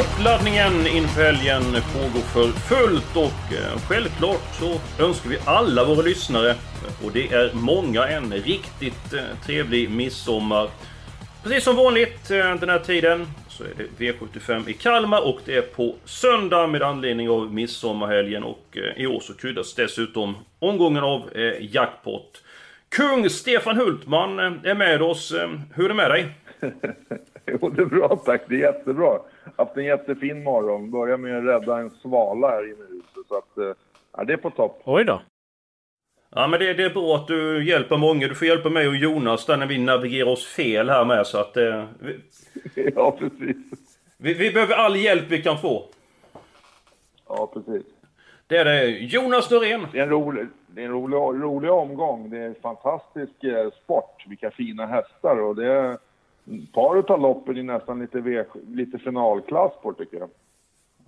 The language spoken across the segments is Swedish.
Uppladdningen inför helgen pågår för fullt och eh, självklart så önskar vi alla våra lyssnare, och det är många, en riktigt eh, trevlig midsommar. Precis som vanligt eh, den här tiden så är det V75 i Kalmar och det är på söndag med anledning av midsommarhelgen och i år så kryddas dessutom omgången av jackpot. Kung Stefan Hultman är med oss. Hur är det med dig? Jo, det är bra tack. Det är jättebra. Haft en jättefin morgon. Börjar med att rädda en svala här inne i huset. Så att, eh, ja, det är på topp. Oj då. Ja men det, det, är bra att du hjälper många. Du får hjälpa mig och Jonas där när vi navigerar oss fel här med så att... Eh, vi, ja precis. Vi, vi, behöver all hjälp vi kan få. Ja precis. Det är det. Jonas Norén. Det är en rolig, det är en rolig, rolig omgång. Det är en fantastisk eh, sport. Vilka fina hästar och det är paret av loppen är nästan lite, v, lite finalklass på tycker jag.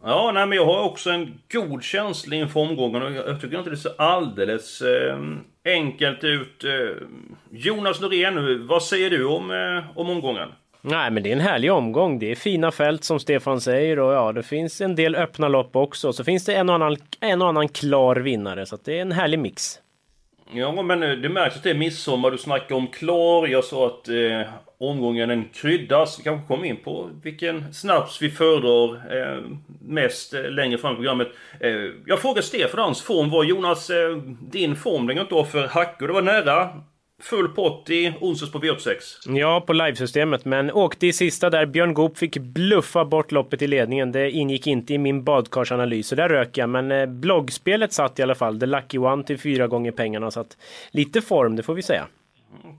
Ja, nej, men jag har också en god känsla inför omgången och jag tycker inte det ser alldeles eh, enkelt ut. Eh, Jonas Norén, vad säger du om, eh, om omgången? Nej men det är en härlig omgång. Det är fina fält som Stefan säger och ja det finns en del öppna lopp också. Så finns det en och annan, en och annan klar vinnare så det är en härlig mix. Ja men eh, det märks att det är midsommar, du snackar om klar. Jag sa att eh, omgången en kryddas. Vi kanske kommer in på vilken snaps vi föredrar eh, mest eh, längre fram i programmet. Eh, jag frågar Stefan hans form var. Jonas, eh, din form den inte av för hackor. Det var nära full pott i onsdags på V86. Ja, på livesystemet, men åkte i sista där. Björn Goop fick bluffa bort loppet i ledningen. Det ingick inte i min badkarsanalys, så där rök jag. Men eh, bloggspelet satt i alla fall. The Lucky One till fyra gånger pengarna. Så att lite form, det får vi säga.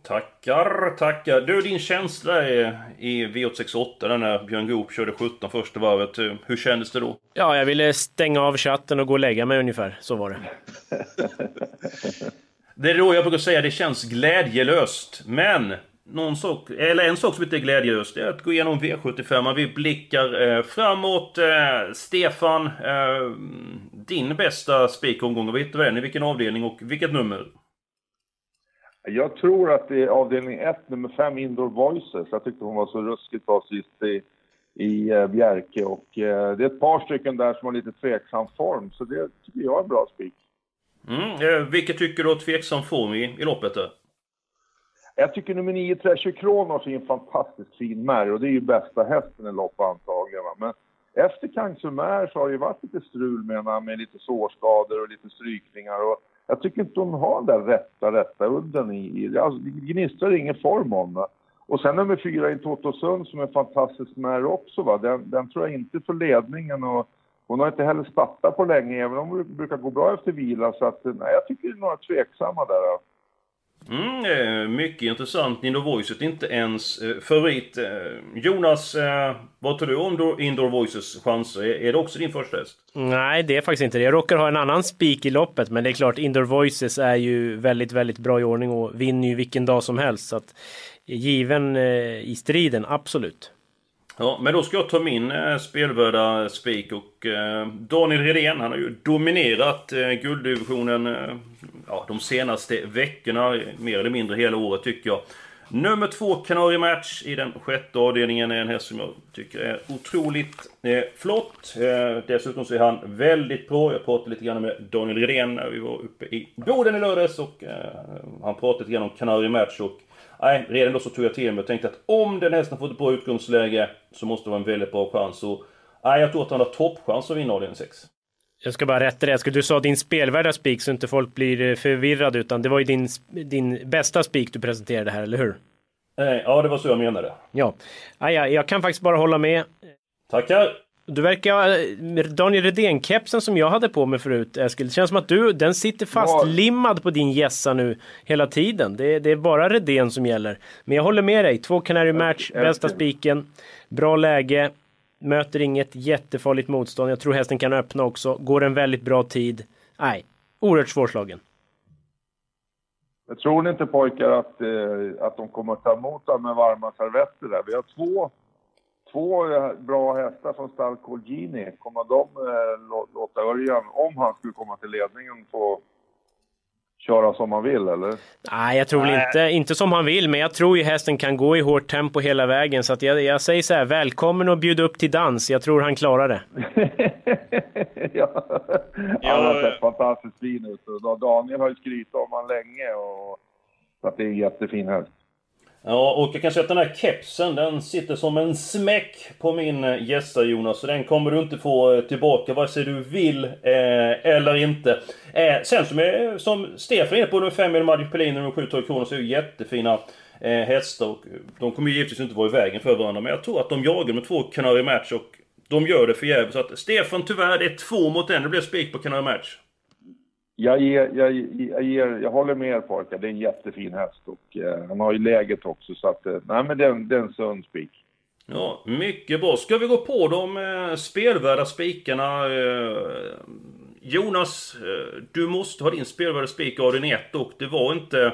Tackar, tackar. Du, din känsla i V868 när Björn Goop körde 17 första varvet. Hur kändes det då? Ja, jag ville stänga av chatten och gå och lägga mig ungefär. Så var det. det är då jag brukar säga det känns glädjelöst. Men någon sak, eller en sak som inte är glädjelöst, är att gå igenom V75. Vi blickar eh, framåt. Eh, Stefan, eh, din bästa spikomgång, vad hittar vad den? I vilken avdelning och vilket nummer? Jag tror att det är avdelning 1, nummer 5, Indoor Voices. Jag tyckte hon var så ruskigt bra sist i, i eh, Bjerke. Och, eh, det är ett par stycken där som har lite tveksam form, så det tycker jag är en bra spik. Mm, eh, vilket tycker du har tveksam form i, i loppet? Då? Jag tycker nummer 9, Treasure Kronos, är en fantastiskt fin märg och det är ju bästa hästen i loppet antagligen. Men efter Kangsumer så har det ju varit lite strul med, med lite sårskador och lite strykningar. Och jag tycker inte hon har den där rätta, rätta udden i. i alltså, det gnistrar ingen form om det. Och sen nummer fyra i Totosund som är fantastisk med också va. Den, den tror jag inte för ledningen och hon har inte heller startat på länge även om det brukar gå bra efter vila så att nej, jag tycker det är några tveksamma där. Mm, eh, mycket intressant. Indoor Voices inte ens eh, favorit. Eh, Jonas, vad tror du om Indoor Voices chanser? Är det också din första häst? Nej, det är faktiskt inte det. Jag råkar ha en annan spik i loppet, men det är klart Indoor Voices är ju väldigt, väldigt bra i ordning och vinner ju vilken dag som helst. Så att given i striden, absolut. Ja, men då ska jag ta min eh, spelvärda spik och eh, Daniel Redén, han har ju dominerat eh, gulddivisionen eh, ja, de senaste veckorna, mer eller mindre hela året tycker jag. Nummer två Canary Match i den sjätte avdelningen är en häst som jag tycker är otroligt eh, flott. Eh, dessutom så är han väldigt bra. Jag pratade lite grann med Daniel Redén när vi var uppe i Boden i lördags och eh, han pratade lite grann om Canary Match och Nej, redan då så tog jag till mig och tänkte att om den hästen får ett bra utgångsläge så måste det vara en väldigt bra chans. Och, nej, jag tror att han har toppchans att vinna avdelning 6. Jag ska bara rätta det. Du sa din spelvärda spik så inte folk blir eh, förvirrade utan det var ju din, din bästa spik du presenterade här, eller hur? Ja, det var så jag menade. Ja, ja jag kan faktiskt bara hålla med. Tackar! Du verkar... eh, Daniel Redén-kepsen som jag hade på mig förut, Eskil. Det känns som att du, den sitter fastlimmad på din gässa nu hela tiden. Det, det är bara Redén som gäller. Men jag håller med dig. Två Canary Match, bästa spiken, bra läge, möter inget jättefarligt motstånd. Jag tror hästen kan öppna också. Går en väldigt bra tid. Nej, oerhört svårslagen. Jag tror ni inte pojkar att, eh, att de kommer att ta emot dem med varma servetter där? Vi har två, två bra hästar från stall Colgini. Kommer de eh, lå- låta Örjan, om han skulle komma till ledningen, få köra som han vill eller? Nej, jag tror väl inte, inte som han vill, men jag tror ju hästen kan gå i hårt tempo hela vägen. Så att jag, jag säger så här, välkommen och bjuda upp till dans. Jag tror han klarar det. ja. Han har sett fantastiskt fin ut. Och Daniel har ju skrytit om han länge. Och, så att det är en jättefin häst. Ja, och jag kan säga att den här kepsen, den sitter som en smäck på min gässa Jonas. Så den kommer du inte få eh, tillbaka vare sig du vill eh, eller inte. Eh, sen som, är, som Stefan är inne på, nummer 5 med Magic Pelin och nummer 7 Kronor, så är ju jättefina eh, hästar. Och eh, de kommer ju givetvis inte vara i vägen för varandra. Men jag tror att de jagar med två Canary Match och de gör det förgäves. Så att Stefan tyvärr, det är två mot en. Det blir spik på Canary Match. Jag, ger, jag, jag, ger, jag håller med er pojkar. Det är en jättefin häst. Och eh, han har ju läget också. Så att, eh, nej men det är en- är en sund spik. Ja, mycket bra. Ska vi gå på de eh, spelvärda spikarna? Eh, Jonas, eh, du måste ha din spelvärda spik av din 1 och det var inte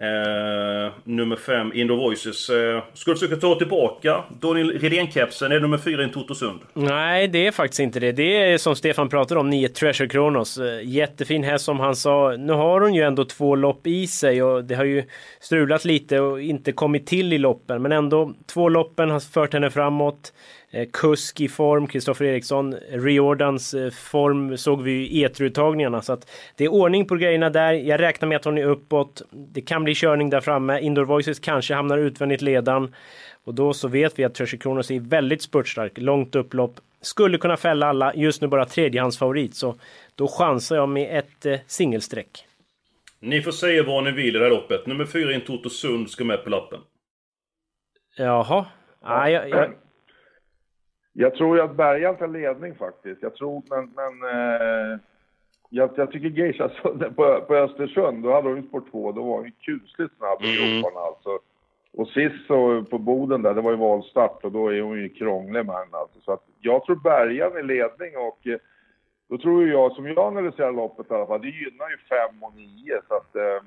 eh, nummer 5, Indo Voices. Eh, ska du försöka ta tillbaka Daniel Redén-kepsen? Är det nummer 4 i Totosund? Nej, det är faktiskt inte det. Det är som Stefan pratade om, 9 Treasure Kronos. Eh, jättefin häst som han sa. Nu har hon ju ändå två lopp i sig och det har ju strulat lite och inte kommit till i loppen. Men ändå, två loppen har fört henne framåt. Eh, Kusk i form, Kristoffer Eriksson. Riordans eh, form såg vi ju i E3-uttagningarna. Så att det är ordning på grejerna där. Jag räknar med att hon är uppåt. Det kan bli körning där framme. Indoor Voices kanske hamnar utvändigt ledan. Och då så vet vi att Treasure Kronos är väldigt spurtstark, långt upplopp. Skulle kunna fälla alla, just nu bara tredjehandsfavorit. Så då chansar jag med ett eh, singelsträck. Ni får säga vad ni vill i det här loppet. Nummer 4 i Totosund ska med på lappen. Jaha. Ja, jag, jag, Jag tror ju att Bergan tar ledning faktiskt. Jag tror, men... men eh, jag, jag tycker Geisha på, på Östersund, då hade hon ju spår 2. Då var hon ju kusligt snabb i groparna alltså. Och sist så på Boden där, det var ju valstart och då är hon ju krånglig med henne alltså. Så att jag tror Bergan i ledning och eh, då tror ju jag, som jag analyserar loppet i alla fall, det gynnar ju 5 och 9 så att... Eh,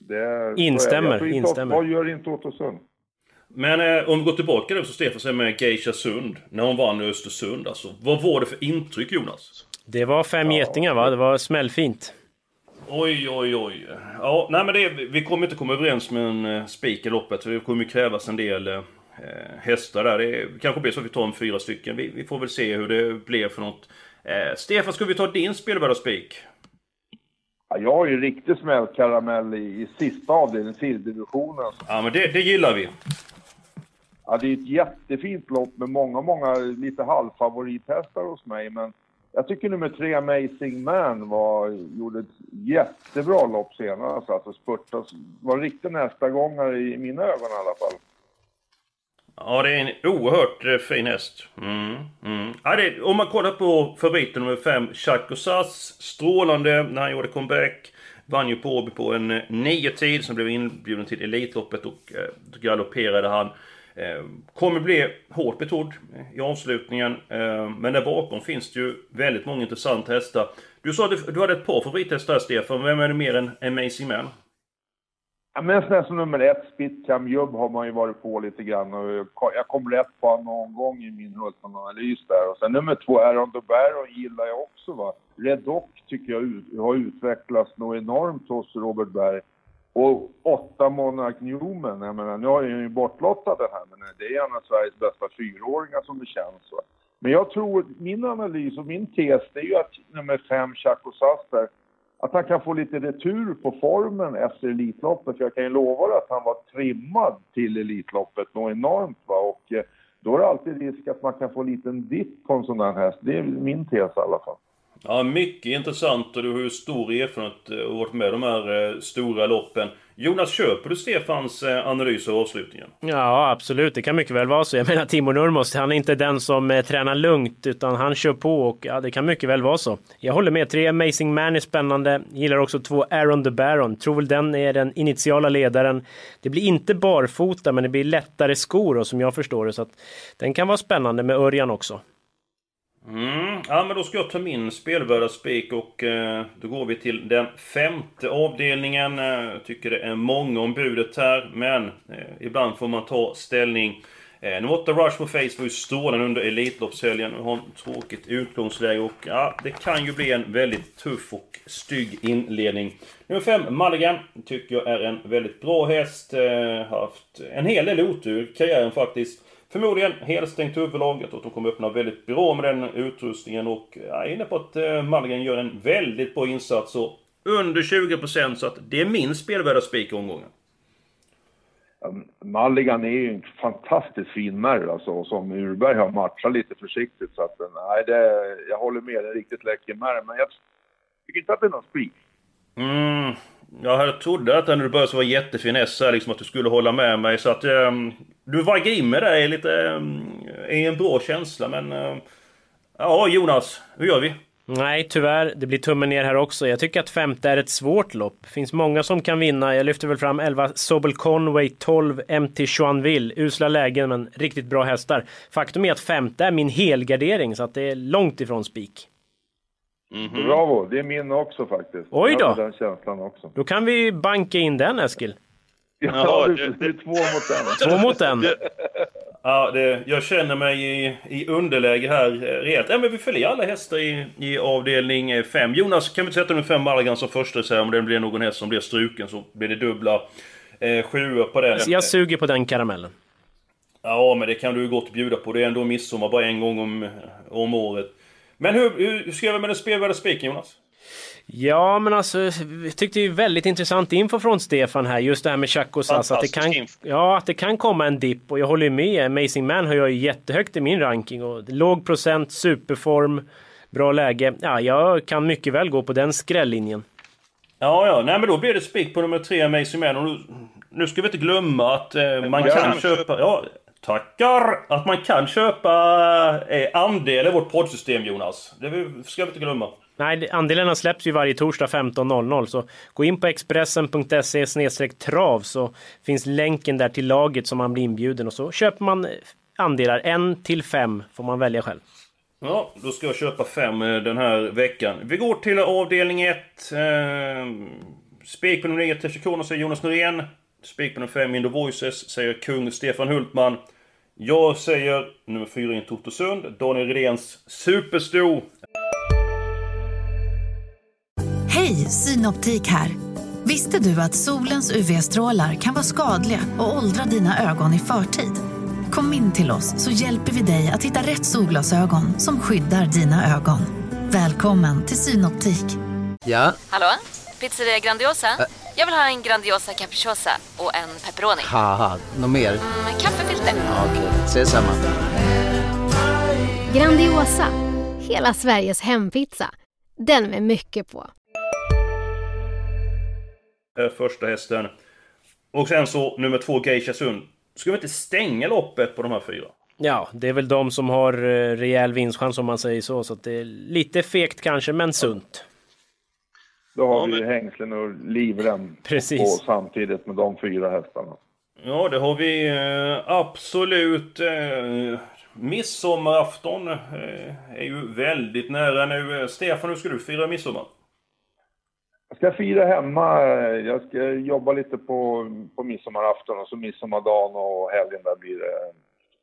det, Instämmer. Jag instämmer. Vad gör inte Ottosund? Men eh, om vi går tillbaka då så Stefan säger med Geisha Sund. När hon vann i Östersund alltså. Vad var det för intryck Jonas? det var fem getingar va? Det var smällfint. Oj, oj, oj. Ja, nej men det, vi kommer inte komma överens med en eh, spik i loppet. För det kommer ju krävas en del eh, hästar där. Det kanske blir så att vi tar en fyra stycken. Vi, vi får väl se hur det blir för något. Eh, Stefan, ska vi ta din spelvärda spik? Ja, jag har ju riktig smällkaramell i, i sista avdelningen, silverdivisionen. Ja, men det, det gillar vi. Ja, det är ett jättefint lopp med många, många lite halvfavorithästar hos mig. Men jag tycker nummer tre, Amazing Man, var, gjorde ett jättebra lopp senast. Alltså spurtas, var en riktig nästagångare i mina ögon i alla fall. Ja, det är en oerhört eh, fin häst. Mm, mm. Ja, det, om man kollar på favoriten nummer 5, Chaco Sass. Strålande när han gjorde comeback. Vann ju på Åby på en eh, nio tid som blev inbjuden till Elitloppet och eh, galopperade han. Eh, kommer bli hårt betrodd eh, i avslutningen. Eh, men där bakom finns det ju väldigt många intressanta hästar. Du sa att du, hade ett par favorithästar här, Stefan. Vem är det mer än Amazing Man? Ja, men sån här som nummer ett, Spitcam Jubb, har man ju varit på lite grann. Och jag kom- rätt på honom någon gång i min Hultman-analys där. Och sen nummer två, Aaron Dubaron gillar jag också. Va? Red Dock tycker jag ut, har utvecklats något enormt hos Robert Berg. Och åtta Monark Newman, jag menar, nu har jag ju bortlottad det här, men det är en av Sveriges bästa fyraåringar som det känns. Va? Men jag tror, min analys och min tes, det är ju att nummer fem, Chaco Saster, att han kan få lite retur på formen efter Elitloppet. För jag kan ju lova dig att han var trimmad till Elitloppet något enormt. Va? Och eh, då är det alltid risk att man kan få en liten dipp på en sån här häst. Det är min tes i alla fall. Ja, mycket intressant och du har ju stor erfarenhet eh, och varit med de här eh, stora loppen. Jonas, köper du Stefans eh, analys av avslutningen? Ja, absolut. Det kan mycket väl vara så. Jag menar, Timo Nurmos, han är inte den som eh, tränar lugnt, utan han kör på och ja, det kan mycket väl vara så. Jag håller med. Tre Amazing Man är spännande. Gillar också två Aaron the Baron. Tror väl den är den initiala ledaren. Det blir inte barfota, men det blir lättare skor och som jag förstår det. Så att den kan vara spännande med Örjan också. Mm. Ja, men då ska jag ta min spelvärdaspik och eh, då går vi till den femte avdelningen. Eh, jag tycker det är många om budet här, men eh, ibland får man ta ställning. Eh, nummer 8, Rush for Face, var ju strålande under Elitloppshelgen Nu har en tråkigt utgångsläge och ja, det kan ju bli en väldigt tuff och stygg inledning. Nummer 5, Mulligan, tycker jag är en väldigt bra häst. Eh, haft en hel del otur i karriären faktiskt. Förmodligen helstängt huvudlag. Jag tror att de kommer öppna väldigt bra med den utrustningen och jag är inne på att eh, gör en väldigt bra insats. Och under 20% så att det är min spelvärda spik i omgången. Mulligan är ju en fantastiskt fin märr alltså, och som Urberg har matchat lite försiktigt. Så att, nej, det, jag håller med, det är en riktigt läcker märr. Men jag tycker inte att det är någon spik. Mm, jag trodde att när du började så var jättefiness här, liksom att du skulle hålla med mig. Så att um, du var in med det lite um, i en bra känsla. Men um, ja, Jonas, hur gör vi? Nej, tyvärr. Det blir tummen ner här också. Jag tycker att femte är ett svårt lopp. Finns många som kan vinna. Jag lyfter väl fram 11 Sobel Conway, 12 MT Joanville. Usla lägen men riktigt bra hästar. Faktum är att femte är min helgardering så att det är långt ifrån spik. Mm -hmm. Bravo, det är min också faktiskt. Oj då! den känslan också. Då kan vi banka in den Eskil. Ja, det, det är två mot en. Två mot en. Ja, det, jag känner mig i, i underläge här rejält. Ja, men vi följer alla hästar i, i avdelning 5. Jonas, kan vi sätta nummer 5 Malagan som första reserv? Om det blir någon häst som blir struken så blir det dubbla eh, sjuor på den. Jag suger på den karamellen. Ja, men det kan du ju gott bjuda på. Det är ändå midsommar bara en gång om, om året. Men hur, hur ska vi med den spelvärda spiken Jonas? Ja, men alltså, jag tyckte det är väldigt intressant info från Stefan här, just det här med Chakosas. Att det kan, ja, att det kan komma en dipp och jag håller med. Amazing Man har jag ju jättehögt i min ranking och låg procent, superform, bra läge. Ja, jag kan mycket väl gå på den skrällinjen. Ja, ja, nej men då blir det spik på nummer tre, Amazing Man. Och nu, nu ska vi inte glömma att eh, man kan köpa... Ja, Tackar! Att man kan köpa eh, andel i vårt poddsystem Jonas. Det ska vi inte glömma. Nej, andelarna släpps ju varje torsdag 15.00 så gå in på expressen.se trav så finns länken där till laget som man blir inbjuden och så köper man andelar. En till fem får man välja själv. Ja, då ska jag köpa fem eh, den här veckan. Vi går till avdelning 1. Eh, Spik på nummer 9, Tessikona säger Jonas Norén. Spik på nummer 5, Indo Voices, säger kung Stefan Hultman. Jag säger nummer 4 in Totosund, Daniel Redéns Supersto. Hej, Synoptik här. Visste du att solens UV-strålar kan vara skadliga och åldra dina ögon i förtid? Kom in till oss så hjälper vi dig att hitta rätt solglasögon som skyddar dina ögon. Välkommen till Synoptik. Ja? Hallå? Pizzeria Grandiosa? Ä Jag vill ha en Grandiosa capriciosa och en pepperoni. något mer? Mm, en kaffefilter. Ja, Okej, okay. ses samma. Grandiosa, hela Sveriges hempizza. Den med mycket på. Första hästen. Och sen så nummer två, Geisha Sund. Ska vi inte stänga loppet på de här fyra? Ja, det är väl de som har eh, rejäl vinstchans om man säger så. Så det är lite fegt kanske, men sunt. Då har ja, vi men... hängslen och livrem Precis. på samtidigt med de fyra hästarna. Ja, det har vi eh, absolut. Eh, midsommarafton eh, är ju väldigt nära nu. Eh, Stefan, hur ska du fira midsommar? Jag ska fira hemma. Jag ska jobba lite på, på midsommarafton och så midsommardagen och helgen där blir det,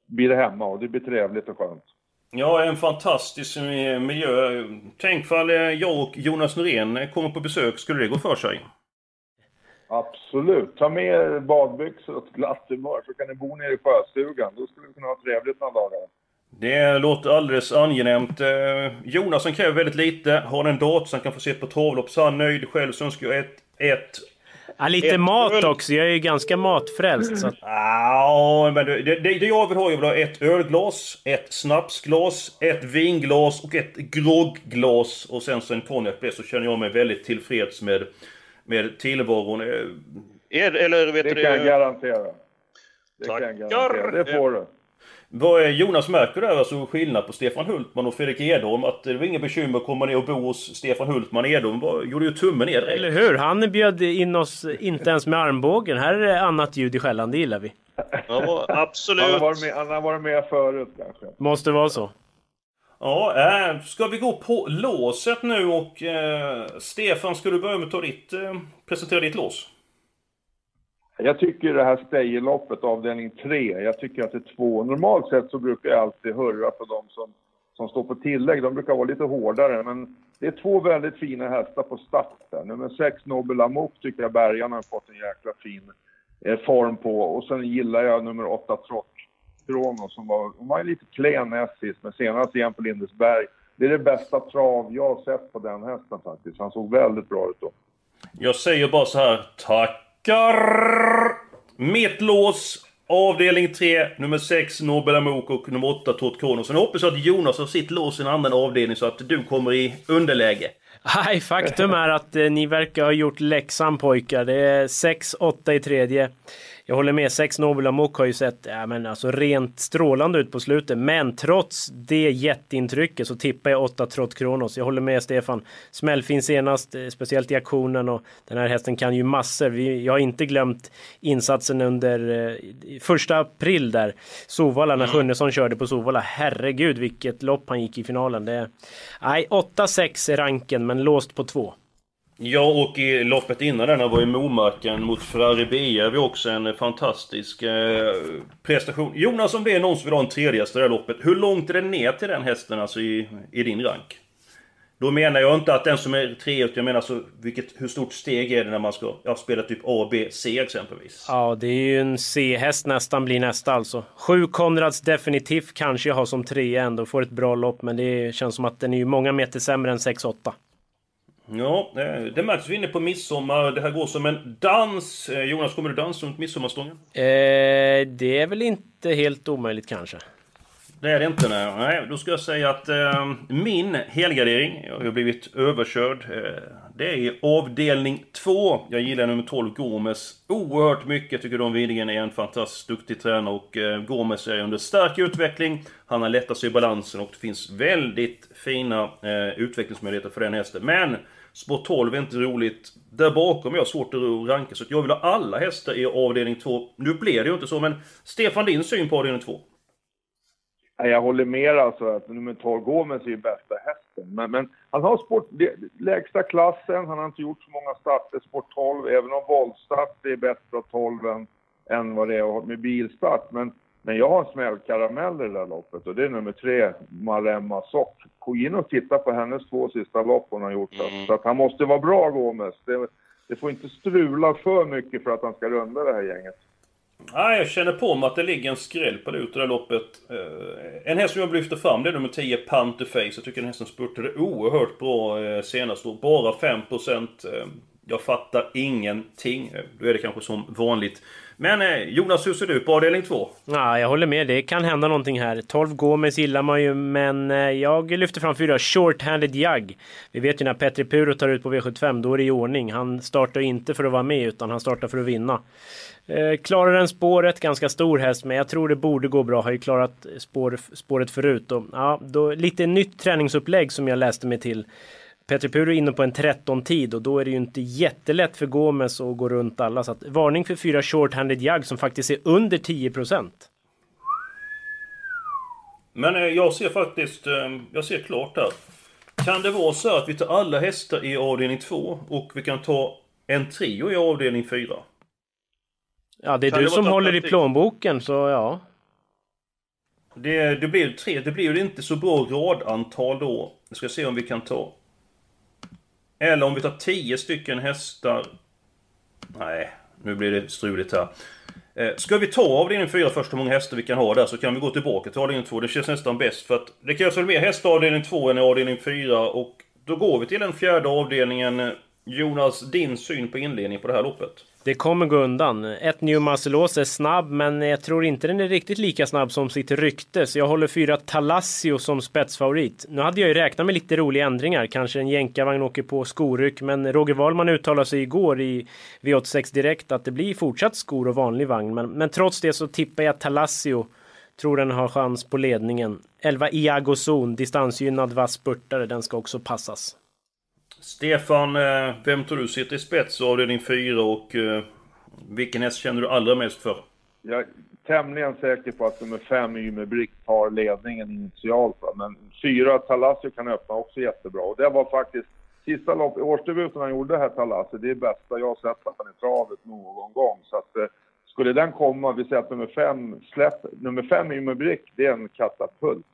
blir det hemma och det blir trevligt och skönt. Ja, en fantastisk miljö. Tänk fall jag och Jonas Norén kommer på besök, skulle det gå för sig? Absolut. Ta med er badbyxor och ett glatt humör så kan ni bo nere i sjöstugan. Då skulle vi kunna ha trevligt några dagar. Det låter alldeles angenämt. Eh, Jonas som kräver väldigt lite, har en dator som kan få se på travlopp så han nöjd. Själv så önskar jag ett, ett Ja, lite Ett mat öl. också. Jag är ju ganska matfrälst. Så. Ja, men det, det, det jag vill ha, jag vill ha ett ölglas, ett snapsglas, ett vinglas och ett grogglas. Och sen så en konjak så känner jag mig väldigt tillfreds med, med tillvaron. Eh, Är, eller vet Det du... kan jag garantera. Det kan jag Tackar. garantera. Det får du. Vad är Jonas märker där alltså skillnad på Stefan Hultman och Fredrik Edholm? Att det var inga bekymmer att komma ner och bo hos Stefan Hultman. Edholm var, gjorde ju tummen ner direkt. Eller hur? Han bjöd in oss inte ens med armbågen. Här är annat ljud i skällan, det gillar vi. Ja, absolut. Han har varit med, han har varit med förut kanske. Måste vara så. Ja, äh, ska vi gå på låset nu och eh, Stefan, ska du börja med att ta ditt, eh, presentera ditt lås? Jag tycker det här Stejerloppet, avdelning 3, jag tycker att det är två. Normalt sett så brukar jag alltid hurra för de som, som står på tillägg. De brukar vara lite hårdare, men det är två väldigt fina hästar på start. Nummer 6, Nobel Amok, tycker jag bärgarna har fått en jäkla fin eh, form på. Och sen gillar jag nummer 8, Trott Kronos, som var, hon var lite klen näst sist, men senast igen på Lindesberg. Det är det bästa trav jag har sett på den hästen faktiskt. Han såg väldigt bra ut då. Jag säger bara så här. tack mitt lås, avdelning 3, nummer 6 Nobel Amok och nummer 8 Tord Kronos. Sen hoppas jag att Jonas har sitt lås i en annan avdelning så att du kommer i underläge. Nej, faktum är att eh, ni verkar ha gjort läxan pojkar. Det är 6-8 i tredje. Jag håller med, 6 Nobel Amok har ju sett ja, men alltså, rent strålande ut på slutet. Men trots det jätteintrycket så tippar jag 8 Trott Kronos. Jag håller med Stefan. Smällfin senast, eh, speciellt i aktionen och den här hästen kan ju massor. Vi, jag har inte glömt insatsen under eh, första april där. Sovalla, när Sjunnesson körde på Sovalla. Herregud vilket lopp han gick i finalen. Det, nej, 8-6 är ranken men låst på 2. Ja, och i loppet innan den här var ju Momarken mot Ferrari Bia vi också en fantastisk eh, prestation. Jonas, om det är någon som vill ha en tredje häst i det här loppet, hur långt är det ner till den hästen alltså i, i din rank? Då menar jag inte att den som är tre, utan jag menar alltså vilket, hur stort steg är det när man ska ja, spela typ A, B, C exempelvis? Ja, det är ju en C-häst nästan blir nästa alltså. Sju Konrads definitivt kanske jag har som trea ändå, får ett bra lopp, men det känns som att den är ju många meter sämre än 6-8. Ja, eh, det märks. Vi är inne på midsommar. Det här går som en dans. Eh, Jonas, kommer du dansa runt midsommarstången? Eh, det är väl inte helt omöjligt kanske. Det är det inte, nej. nej då ska jag säga att eh, min helgardering, jag har blivit överkörd. Eh, det är i avdelning 2. Jag gillar nummer 12, Gomes, oerhört mycket. Jag tycker Don Widingen är en fantastiskt duktig tränare och eh, Gomes är under stark utveckling. Han har lättat sig i balansen och det finns väldigt fina eh, utvecklingsmöjligheter för den hästen. Men Sport 12 är inte roligt. Där bakom är jag svårt att ranka, så att jag vill ha alla hästar i avdelning 2. Nu blev det ju inte så, men Stefan, din syn på avdelning 2? Nej, Jag håller med alltså att nummer 12 Gomes är ju bästa hästen. Men, men han har sport, lägsta klassen, han har inte gjort så många starter, sport 12, även om voltstart är bättre av 12 än, än vad det är med bilstart. Men, men jag har en smällkaramell i det där loppet och det är nummer 3, Maremma Sock. Gå in och titta på hennes två sista lopp hon har gjort. Så att han måste vara bra Gomes. Det, det får inte strula för mycket för att han ska runda det här gänget. Nej, jag känner på mig att det ligger en skräll på det ute där loppet. Eh, en häst som jag lyfta fram det är nummer 10, Panterface. Jag tycker den hästen spurtade oerhört bra eh, senast. Och bara 5%. Eh, jag fattar ingenting. Då är det kanske som vanligt. Men eh, Jonas, hur ser du på avdelning 2? Ja, jag håller med. Det kan hända någonting här. 12 Gomes gillar man ju, men eh, jag lyfter fram fyra Short-handed Jug. Vi vet ju när Petri Puro tar ut på V75, då är det i ordning. Han startar inte för att vara med, utan han startar för att vinna. Eh, klarar den spåret, ganska stor häst, men jag tror det borde gå bra. Har ju klarat spår, spåret förut. Och, ja, då, lite nytt träningsupplägg som jag läste mig till. Petri Puro är inne på en 13-tid och då är det ju inte jättelätt för Gomes att gå runt alla. Så att, varning för fyra short-handed Jug som faktiskt är under 10%. Men eh, jag ser faktiskt, eh, jag ser klart här. Kan det vara så att vi tar alla hästar i avdelning 2 och vi kan ta en trio i avdelning 4? Ja, det är Kan du det som håller i plånboken, så ja. Det, det blir ju tre, det blir ju inte så bra radantal då. Jag ska se om vi kan ta... Eller om vi tar 10 stycken hästar... Nej, nu blir det struligt här. Eh, ska vi ta avdelning 4 först, hur många hästar vi kan ha där, så kan vi gå tillbaka till avdelning 2. Det känns nästan bäst, för att det krävs väl mer hästar i avdelning 2 än i avdelning 4, och då går vi till den fjärde avdelningen. Jonas, din syn på inledningen på det här loppet? Det kommer gå undan. Ett New Muscle är snabb, men jag tror inte den är riktigt lika snabb som sitt rykte. Så jag håller fyra Talassio som spetsfavorit. Nu hade jag ju räknat med lite roliga ändringar. Kanske en jänkarvagn åker på skoryck, men Roger Wahlman uttalade sig igår i V86 Direkt att det blir fortsatt skor och vanlig vagn. Men, men trots det så tippar jag Talassio. Tror den har chans på ledningen. 11 Iago Zon, distansgynnad vass spurtare. Den ska också passas. Stefan, eh, vem tror du sitter i spets avdelning 4 och eh, vilken häst känner du allra mest för? Jag är tämligen säker på att nummer 5, Ymer Brick tar ledningen initialt. va. Men 4, Talassio kan öppna också jättebra. Och det var faktiskt sista lopp, årsdebuten han gjorde här Talassio, det är bästa jag har sett att han i travet någon gång. Så att eh, skulle den komma, vi säger att nummer 5, släpp, nummer fem Ymer Brick, det är en katapult.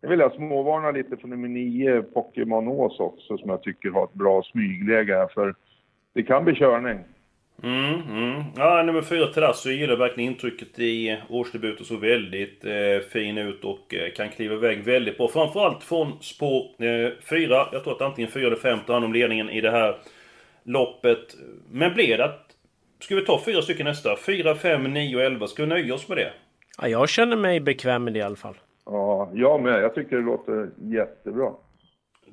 Jag vill jag småvarna lite för nummer nio Pokémon Ås också som jag tycker har ett bra smygläge här för det kan bli körning. Mm, mm. Ja, nummer fyra Terasso gillar verkligen intrycket i årsdebuten. Så väldigt eh, fin ut och eh, kan kliva iväg väldigt bra. Framförallt från spår eh, fyra. Jag tror att antingen fyra eller fem tar hand om ledningen i det här loppet. Men blir det att... Ska vi ta fyra stycken nästa? Fyra, fem, nio och elva. Ska vi nöja oss med det? Ja, jag känner mig bekväm med det i alla fall. Ja, jag med. Jag tycker det låter jättebra.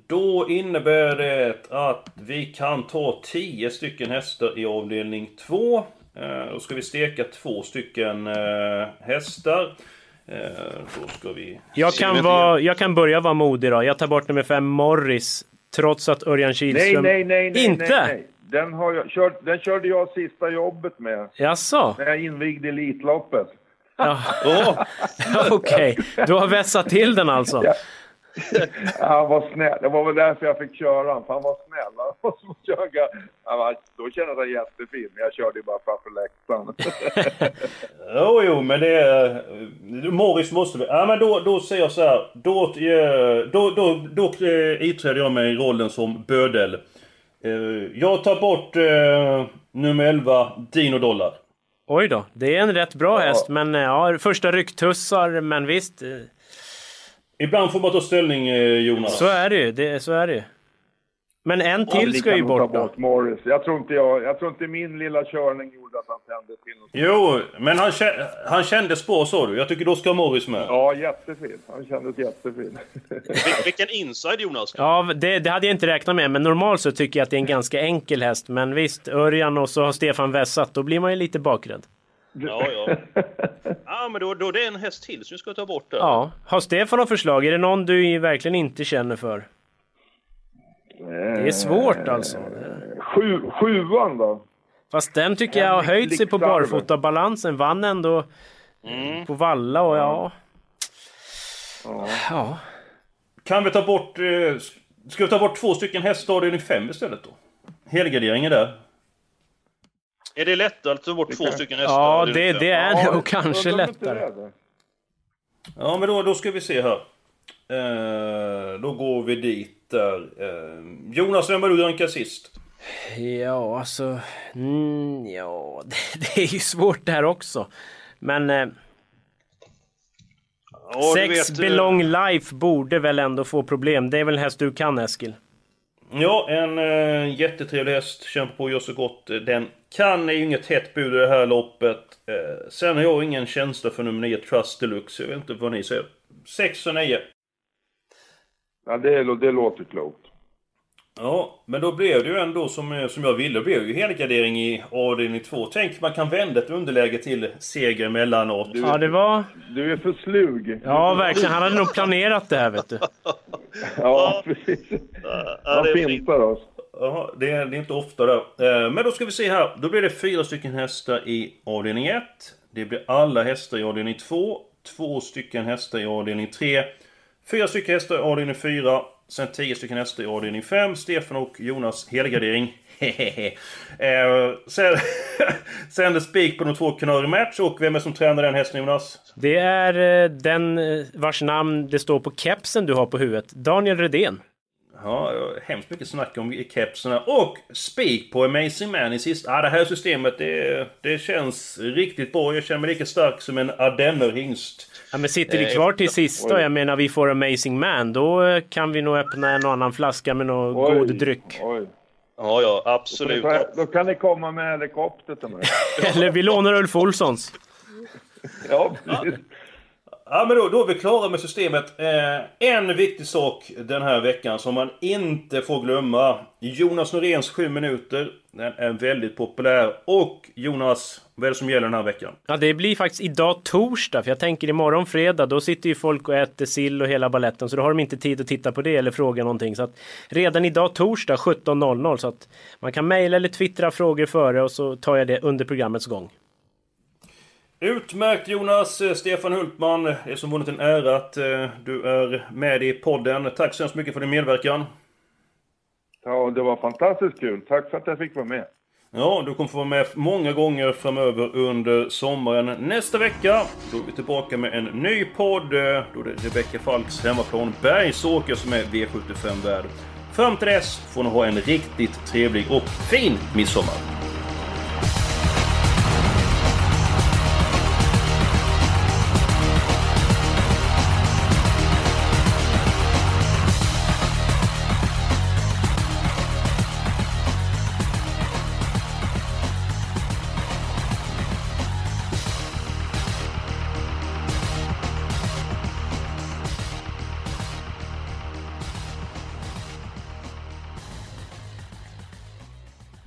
Då innebär det att vi kan ta 10 stycken hästar i avdelning 2. Eh, Då ska vi steka två stycken eh, hästar. Eh, Då ska vi... Jag kan, vara, jag kan börja vara modig då. Jag tar bort nummer fem Morris. Trots att Örjan Nej, Kihlström... nej, nej, nej, Inte? nej, nej. Den, har jag kört, den körde jag sista jobbet med. Jaså? När jag invigde Elitloppet. Ja. Okej, du har vässat till den alltså? Ja. Han var snäll. Det var väl därför jag fick köra honom. för Han var snäll. Han var som att köra. Han var, då kändes han jättefin, men jag körde ju bara framför läktaren. Jo, jo, men det är... Morris måste vi... Ja, men då, då säger jag så här. Då, eh, då, då, då eh, iträder jag mig rollen som bödel. Eh, Jag tar bort eh, nummer 11, Dino Dollar. Oj då, det är en rätt bra häst, men eh, ja, första rycktussar, men visst. eh, Ibland får man ta ställning, eh, Jonas. Så är det ju, det, så är det ju. Men en Ja, till vi ska ju bort då. bort Morris. Jag tror, inte jag, jag tror inte min lilla körning gjorde att han tände till något. Jo, men han, kä- han kände spår sa du. Jag tycker då ska Morris med. Ja, jättefin. Han kändes jättefin. Vil- Vilken inside Jonas! Ja, det, det hade jag inte räknat med, men normalt så tycker jag att det är en ganska enkel häst. Men visst, Örjan och så har Stefan vässat, då blir man ju lite bakrädd. Ja, ja. Ja, men då, då är det en häst till som vi ska ta bort där. Ja, har Stefan något förslag? Är det någon du verkligen inte känner för? Det är svårt alltså. Sju, sjuan då? Fast den tycker jag har höjt sig på barfotabalansen. Vann ändå på Valla och ja... Ja. Kan vi ta bort... Eh, ska vi ta bort två stycken hästar avdelning 5 istället då? Helgarderingen där. Är det lättare att ta bort två stycken hästar? Ja, är det, det är Ja, nog kanske om inte lättare. är. Ja, men då, då ska vi se här. Eh, då går vi dit där. Eh, Jonas, vem var du rankad sist? Ja, alltså... Mm, ja, det, det är ju svårt det här också. Men... Eh, Ja, sex vet, eh, Belong Life borde väl ändå få problem. Det är väl en häst du kan, Eskil? Ja, en eh, jättetrevlig häst. Kämpar på och gör så gott den kan. är ju inget hett bud i det här loppet. Eh, sen har jag ingen känsla för nummer 9, Trust Deluxe. Jag vet inte vad ni säger. 6 och 9. Ja, det, det låter klokt. Ja, men då blev det ju ändå som, eh, som jag ville. Det blev ju helgardering i avdelning 2. Tänk man kan vända ett underläge till seger emellanåt. Ja, det var... Du är för slug. Ja, verkligen. Han hade nog planerat det här, vet du. Ja, precis. Ja, Han det fintar oss. Jaha, det är, det är inte ofta där. Eh, Men då ska vi se här. Då blir det fyra stycken hästar i avdelning 1. Det blir alla hästar i avdelning 2. Två stycken hästar i avdelning 3. Fyra stycken hästar i avdelning 4. Sen tio stycken hästar i avdelning 5. Stefan och Jonas helgardering. Hehehe. Eh, sen, sen det spik på de två Canary Match. Och vem är det som tränar den hästen Jonas? Det är eh, den eh, vars namn det står på kepsen du har på huvudet. Daniel Redén. Ja, hemskt mycket snack om kepsarna. Och spik på Amazing Man i sista. Ah, det här systemet, det, det känns riktigt bra. Jag känner mig lika stark som en ardennerhingst. Ja, men sitter Eh, det kvar till sista, jag menar vi får Amazing Man, då eh, kan vi nog öppna en annan flaska med någon Oj, god dryck. Oj. Ja, ja, absolut. Då, då kan ni komma med helikopter till mig. Eller vi lånar Ulf Olssons. Ja, precis. Ja men då, då är vi klara med systemet. Eh, en viktig sak den här veckan som man inte får glömma. Jonas Noréns 7 minuter. Den är väldigt populär. Och Jonas, vad är det som gäller den här veckan? Ja, det blir faktiskt idag torsdag, för jag tänker imorgon fredag, då sitter ju folk och äter sill och hela balletten, så då har de inte tid att titta på det eller fråga någonting. Så att redan idag torsdag 17.00, så att man kan mejla eller twittra frågor före och så tar jag det under programmets gång. Utmärkt Jonas! Eh, Stefan Hultman, det är som vanligt en ära att eh, du är med i podden. Tack så hemskt mycket för din medverkan. Ja, det var fantastiskt kul. Tack för att jag fick vara med. Ja, du kommer få vara med många gånger framöver under sommaren. Nästa vecka, då är vi tillbaka med en ny podd. eh, Då det är Rebecka Falks hemmaplan Bergsåker som är V75-värd. Fram till dess får ni ha en riktigt trevlig och fin midsommar!